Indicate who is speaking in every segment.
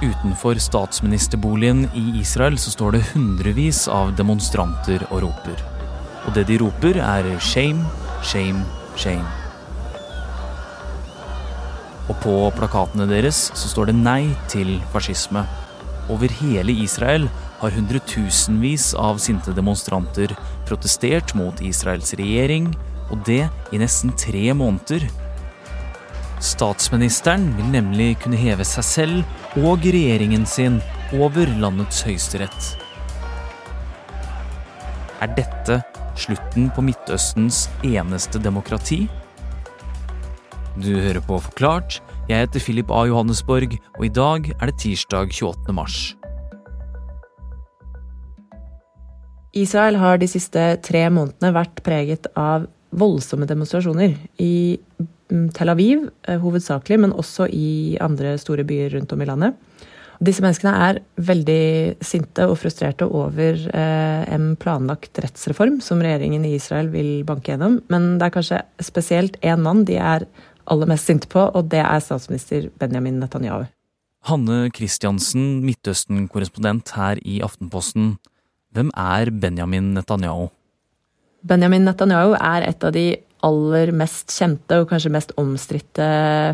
Speaker 1: Utenfor statsministerboligen i Israel så står det hundrevis av demonstranter og roper. Og det de roper, er shame, shame, shame. Og på plakatene deres så står det nei til fascisme. Over hele Israel har hundretusenvis av sinte demonstranter protestert mot Israels regjering, og det i nesten tre måneder. Statsministeren vil nemlig kunne heve seg selv og regjeringen sin over landets høyesterett. Er dette slutten på Midtøstens eneste demokrati? Du hører på Forklart. Jeg heter Philip A. Johannesborg, og i dag er det tirsdag 28. mars.
Speaker 2: Israel har de siste tre månedene vært preget av voldsomme demonstrasjoner. I Tel Aviv eh, hovedsakelig, men også i andre store byer rundt om i landet. Disse menneskene er veldig sinte og frustrerte over eh, en planlagt rettsreform som regjeringen i Israel vil banke gjennom. Men det er kanskje spesielt én mann de er aller mest sinte på, og det er statsminister Benjamin Netanyahu.
Speaker 1: Hanne Christiansen, Midtøsten-korrespondent her i Aftenposten. Hvem er Benjamin Netanyahu?
Speaker 2: Benjamin Netanyahu er et av de aller mest kjente og kanskje mest omstridte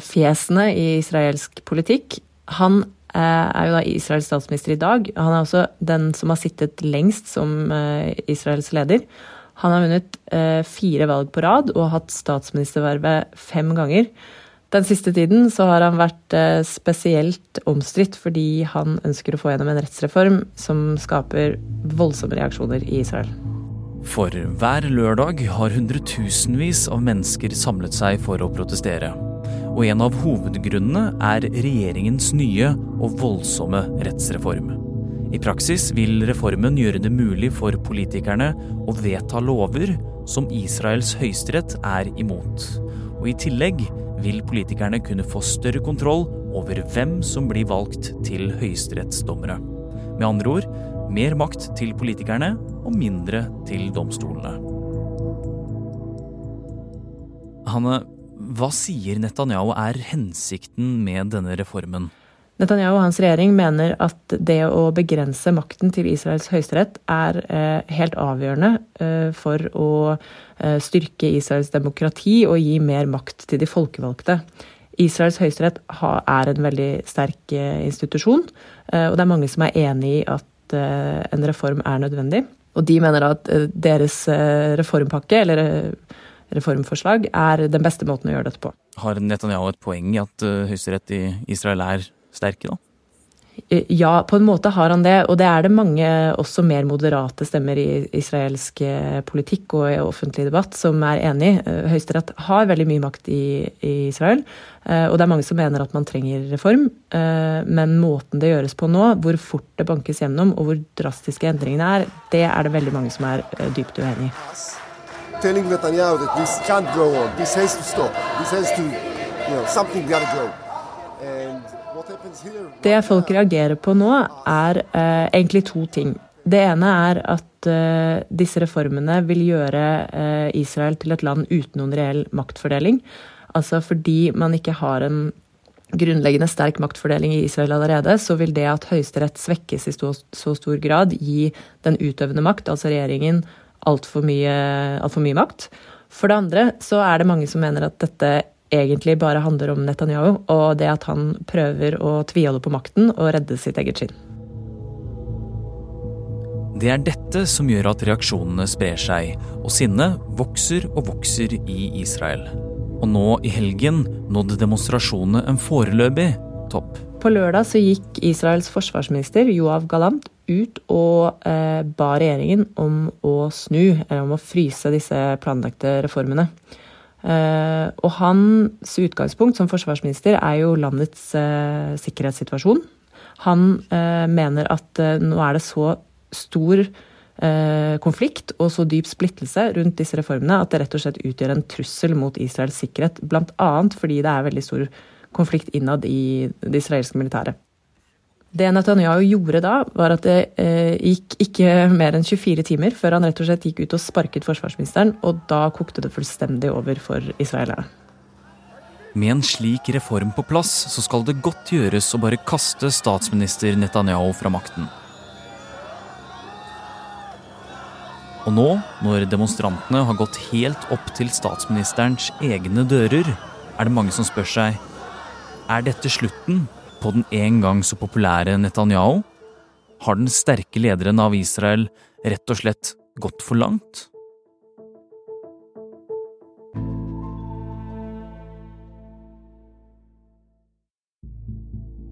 Speaker 2: fjesene i israelsk politikk. Han eh, er jo da Israels statsminister i dag. Han er også den som har sittet lengst som eh, Israels leder. Han har vunnet eh, fire valg på rad og hatt statsministervervet fem ganger. Den siste tiden så har han vært spesielt omstridt fordi han ønsker å få gjennom en rettsreform som skaper voldsomme reaksjoner i Israel.
Speaker 1: For hver lørdag har hundretusenvis av mennesker samlet seg for å protestere. Og en av hovedgrunnene er regjeringens nye og voldsomme rettsreform. I praksis vil reformen gjøre det mulig for politikerne å vedta lover som Israels høyesterett er imot. Og i tillegg vil politikerne kunne få større kontroll over hvem som blir valgt til høyesterettsdommere. Med andre ord mer makt til politikerne og mindre til domstolene. Hanne, hva sier Netanyahu er hensikten med denne reformen?
Speaker 2: Netanyahu og hans regjering mener at det å begrense makten til Israels høyesterett er eh, helt avgjørende eh, for å eh, styrke Israels demokrati og gi mer makt til de folkevalgte. Israels høyesterett er en veldig sterk institusjon, og det er mange som er enig i at Eh, en reform er nødvendig. Og de mener at eh, deres eh, reformpakke, eller reformforslag, er den beste måten å gjøre dette på.
Speaker 1: Har Netanyahu et poeng i at høyesterett i Israel er sterke, da?
Speaker 2: Ja, på en måte har han det. Og det er det mange også mer moderate stemmer i israelsk politikk og i offentlig debatt som er enig i. Høyesterett har veldig mye makt i, i, Israel. Og det er mange som mener at man trenger reform. Men måten det gjøres på nå, hvor fort det bankes gjennom og hvor drastiske endringene er, det er det veldig mange som er dypt uenig i. Telling Netanyahu that this can't go on. This has to stop. This has to, something gotta go. Det folk reagerer på nå, er eh, egentlig to ting. Det ene er at eh, disse reformene vil gjøre eh, Israel til et land uten noen reell maktfordeling. Altså fordi man ikke har en grunnleggende sterk maktfordeling i Israel allerede, så vil det at Høyesterett svekkes i så, så stor grad, gi den utøvende makt, altså regjeringen, altfor mye, alt for mye makt. For det andre så er det mange som mener at dette egentlig bare handler om Netanyahu og det at han prøver å tviholde på makten og redde sitt eget skinn.
Speaker 1: Det er dette som gjør at reaksjonene sprer seg, og sinnet vokser og vokser i Israel. Og nå i helgen nådde demonstrasjonene en foreløpig topp.
Speaker 2: På lørdag så gikk Israels forsvarsminister Joav Galant ut og eh, ba regjeringen om å snu, eller om å fryse disse planlagte reformene. Uh, og hans utgangspunkt som forsvarsminister er jo landets uh, sikkerhetssituasjon. Han uh, mener at nå er det så stor konflikt og så dyp splittelse rundt disse reformene at det rett og slett utgjør en trussel mot Israels sikkerhet. Bl.a. fordi det er veldig stor konflikt innad i det israelske militæret. Det Netanyahu gjorde da, var at det eh, gikk ikke mer enn 24 timer før han rett og slett gikk ut og sparket forsvarsministeren, og da kokte det fullstendig over for israelerne.
Speaker 1: Med en slik reform på plass, så skal det godt gjøres å bare kaste statsminister Netanyahu fra makten. Og nå, når demonstrantene har gått helt opp til statsministerens egne dører, er det mange som spør seg er dette slutten på den en gang så populære Netanyahu? Har den sterke lederen av Israel rett og slett gått for langt?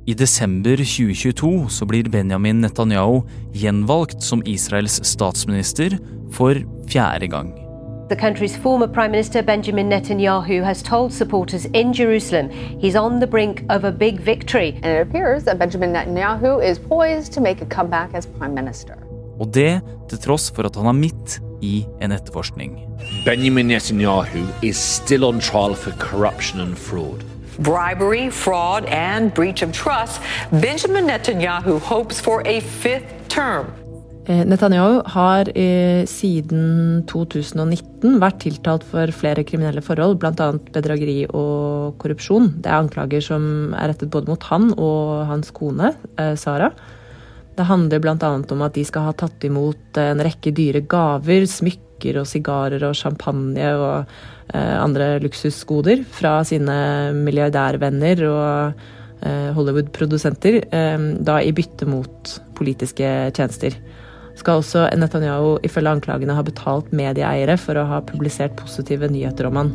Speaker 1: I desember 2022 så blir Benjamin Netanyahu gjenvalgt som Israels statsminister for fjerde gang.
Speaker 3: The country's former Prime Minister Benjamin Netanyahu has told supporters in Jerusalem he's on the brink of a big victory.
Speaker 4: And it appears that Benjamin Netanyahu is poised to make a comeback as Prime Minister.
Speaker 1: Og det til tross for at han er midt i en etterforskning.
Speaker 5: Benjamin Netanyahu is still on trial for corruption and fraud.
Speaker 6: bribery, fraud, and breach of trust, Benjamin Netanyahu hopes for a fifth term.
Speaker 2: Eh, Netanyahu har eh, siden 2019 vært tiltalt for flere kriminelle forhold, bl.a. bedrageri og korrupsjon. Det er anklager som er rettet både mot han og hans kone, eh, Sara. Det handler bl.a. om at de skal ha tatt imot en rekke dyre gaver, smykker og sigarer og champagne og andre luksusgoder fra sine milliardærvenner og Hollywood-produsenter, da i bytte mot politiske tjenester skal også Netanyahu ifølge anklagene ha betalt medieeiere for å ha publisert positive nyheter om han.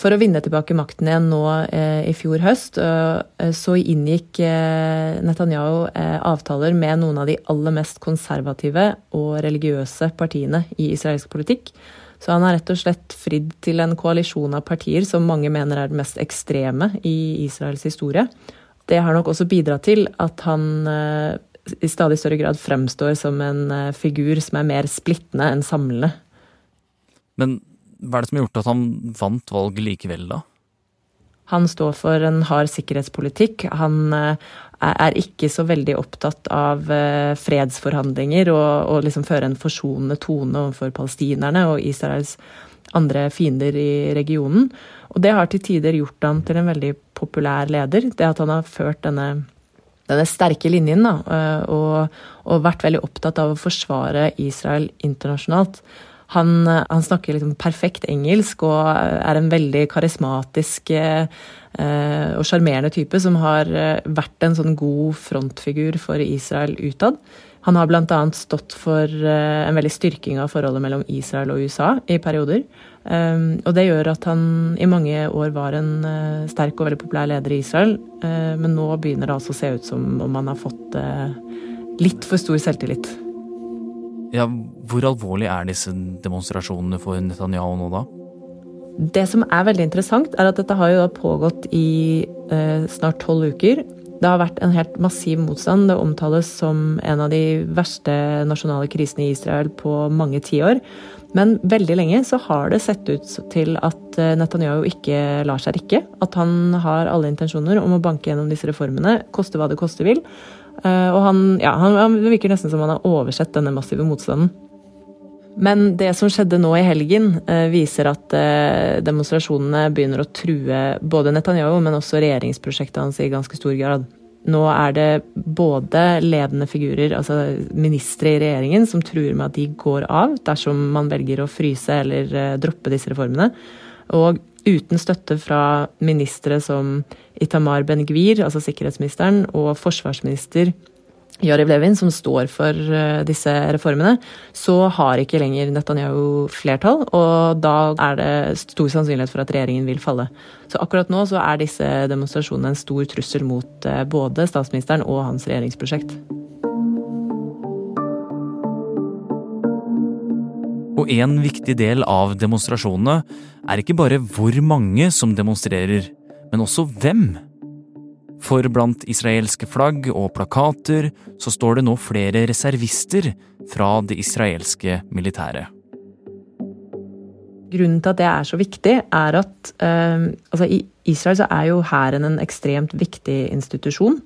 Speaker 2: For å vinne tilbake makten igjen nå eh, i fjor høst, eh, så inngikk eh, Netanyahu eh, avtaler med noen av de aller mest konservative og religiøse partiene i israelsk politikk. Så han har rett og slett fridd til en koalisjon av partier som mange mener er den mest ekstreme i Israels historie. Det har nok også bidratt til at han eh, i stadig større grad fremstår som en eh, figur som er mer splittende enn samlende.
Speaker 1: Men hva er det som har gjort at han vant valget likevel, da?
Speaker 2: Han står for en hard sikkerhetspolitikk. Han eh, er ikke så veldig opptatt av eh, fredsforhandlinger og, og liksom føre en forsonende tone overfor palestinerne og Israels andre fiender i regionen. Og det har til tider gjort han til en veldig populær leder. Det at han har ført denne denne sterke linjen da, eh, og, og, vært veldig opptatt av å forsvare Israel internasjonalt. Han, eh, han snakker liksom perfekt engelsk og er en veldig karismatisk eh, og sjarmerende type som har vært en sånn god frontfigur for Israel utad. Han har bl.a. stått for en veldig styrking av forholdet mellom Israel og USA i perioder. Um, og det gjør at han i mange år var en uh, sterk og veldig populær leder i Israel. Uh, men nå begynner det altså å se ut som om han har fått uh, litt for stor selvtillit.
Speaker 1: Ja, Hvor alvorlig er disse demonstrasjonene for Netanyahu nå, da?
Speaker 2: Det som er veldig interessant, er at dette har jo pågått i snart tolv uker. Det har vært en helt massiv motstand. Det omtales som en av de verste nasjonale krisene i Israel på mange tiår. Men veldig lenge så har det sett ut til at eh, Netanyahu ikke lar seg rikke. At han har alle intensjoner om å banke gjennom disse reformene, koste hva det koste vil. Eh, og han, ja, han virker nesten som han har oversett denne massive motstanden. Men det som skjedde nå i helgen, eh, viser at demonstrasjonene begynner å true både Netanyahu, men også regjeringsprosjektet hans i ganske stor grad. Nå er det både ledende figurer, altså ministre i regjeringen, som truer med at de går av dersom man velger å fryse eller eh, droppe disse reformene. Og uten støtte fra ministre som Itamar Ben-Gvir, altså sikkerhetsministeren, og forsvarsminister Jariv Levin, som står for eh, disse reformene, så har ikke lenger Netanyahu flertall, og da er det stor sannsynlighet for at regjeringen vil falle. Så akkurat nå så er disse demonstrasjonene en stor trussel mot eh, både statsministeren og hans regjeringsprosjekt.
Speaker 1: Og en viktig del av demonstrasjonene er ikke bare hvor mange som demonstrerer, men også hvem. For blant israelske flagg og plakater så står det nå flere reservister fra det israelske militæret.
Speaker 2: Grunnen til at det er så viktig, er at eh, altså i Israel så er jo hæren en ekstremt viktig institusjon.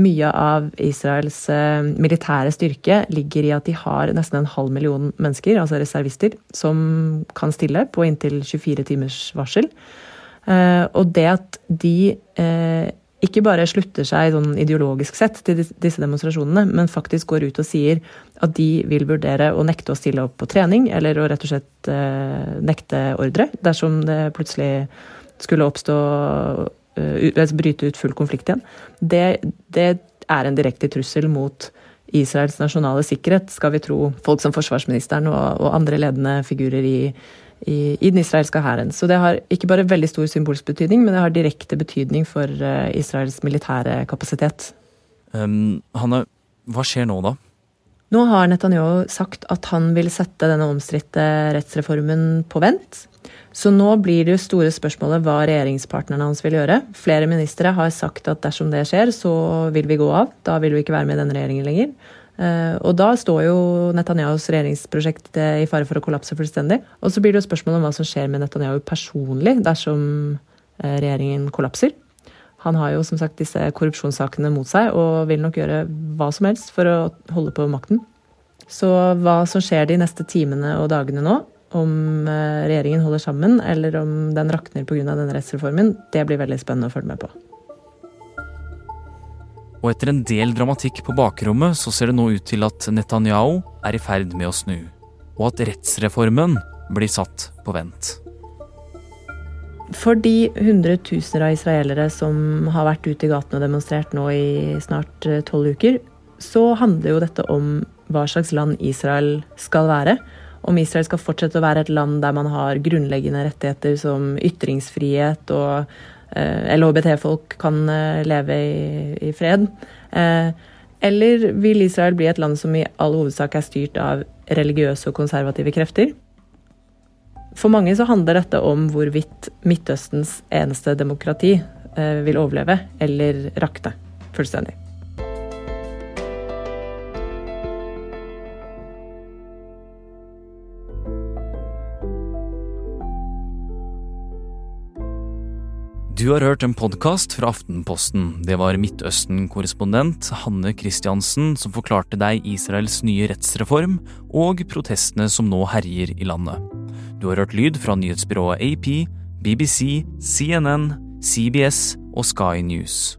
Speaker 2: Mye av Israels eh, militære styrke ligger i at de har nesten en halv million mennesker, altså reservister, som kan stille på inntil 24 timers varsel. Og det at de ikke bare slutter seg sånn ideologisk sett til disse demonstrasjonene, men faktisk går ut og sier at de vil vurdere å nekte å stille opp på trening, eller å rett og slett eh, nekte ordre dersom det plutselig skulle oppstå eh, Bryte ut full konflikt igjen. Det, det er en direkte trussel mot Israels nasjonale sikkerhet, skal vi tro folk som forsvarsministeren og, og andre ledende figurer i i, i den israelske hæren. Så det har ikke bare veldig stor symbolsk betydning, men det har direkte betydning for uh, Israels militære kapasitet.
Speaker 1: Um, Hanne, hva skjer nå, da?
Speaker 2: Nå har Netanyahu sagt at han vil sette denne omstridte rettsreformen på vent. Så nå blir det store spørsmålet hva regjeringspartnerne hans vil gjøre. Flere ministre har sagt at dersom det skjer, så vil vi gå av. Da vil vi ikke være med i denne regjeringen lenger. Eh, og da står jo Netanyahus regjeringsprosjekt i fare for å kollapse fullstendig. Og så blir det jo spørsmål om hva som skjer med Netanyahu personlig dersom eh, regjeringen kollapser. Han har jo som sagt disse korrupsjonssakene mot seg og vil nok gjøre hva som helst for å holde på makten. Så hva som skjer de neste timene og dagene nå, om eh, regjeringen holder sammen eller om den rakner pga. denne rettsreformen, det blir veldig spennende å følge med på.
Speaker 1: Og etter en del dramatikk på bakrommet, så ser det nå ut til at Netanyahu er i ferd med å snu. Og at rettsreformen blir satt på vent.
Speaker 2: For de hundretusener av israelere som har vært ute i gatene og demonstrert nå i snart eh, tolv uker, så handler jo dette om hva slags land Israel skal være. Om Israel skal fortsette å være et land der man har grunnleggende rettigheter som ytringsfrihet og LHBT-folk kan eh, leve i, i fred. Eh, eller vil Israel bli et land som i all hovedsak er styrt av religiøse og konservative krefter? For mange så handler dette om hvorvidt Midtøstens eneste demokrati vil overleve eller rakne fullstendig.
Speaker 1: Du har hørt en podkast fra Aftenposten. Det var Midtøsten-korrespondent Hanne Christiansen som forklarte deg Israels nye rettsreform og protestene som nå herjer i landet. Du har hørt lyd fra nyhetsbyrået AP, BBC, CNN, CBS og Sky News.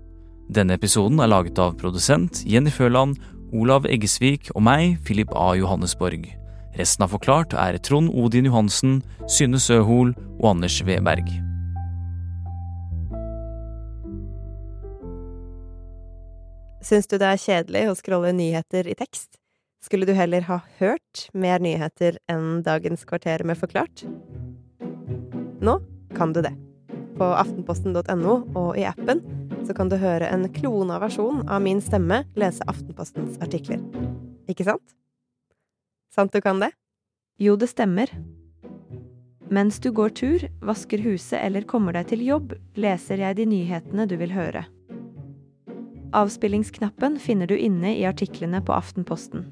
Speaker 1: Denne episoden er laget av produsent Jenny Føland, Olav Eggesvik og meg, Philip A. Johannesborg. Resten av Forklart er Trond Odin Johansen, Synne Søhol og Anders Weberg.
Speaker 7: Syns du det er kjedelig å scrolle nyheter i tekst? Skulle du heller ha hørt mer nyheter enn dagens kvarter med Forklart? Nå kan du det. På aftenposten.no og i appen så kan du høre en klona versjon av min stemme lese Aftenpostens artikler. Ikke sant? Sant du kan det? Jo, det stemmer. Mens du går tur, vasker huset eller kommer deg til jobb, leser jeg de nyhetene du vil høre. Avspillingsknappen finner du inne i artiklene på Aftenposten.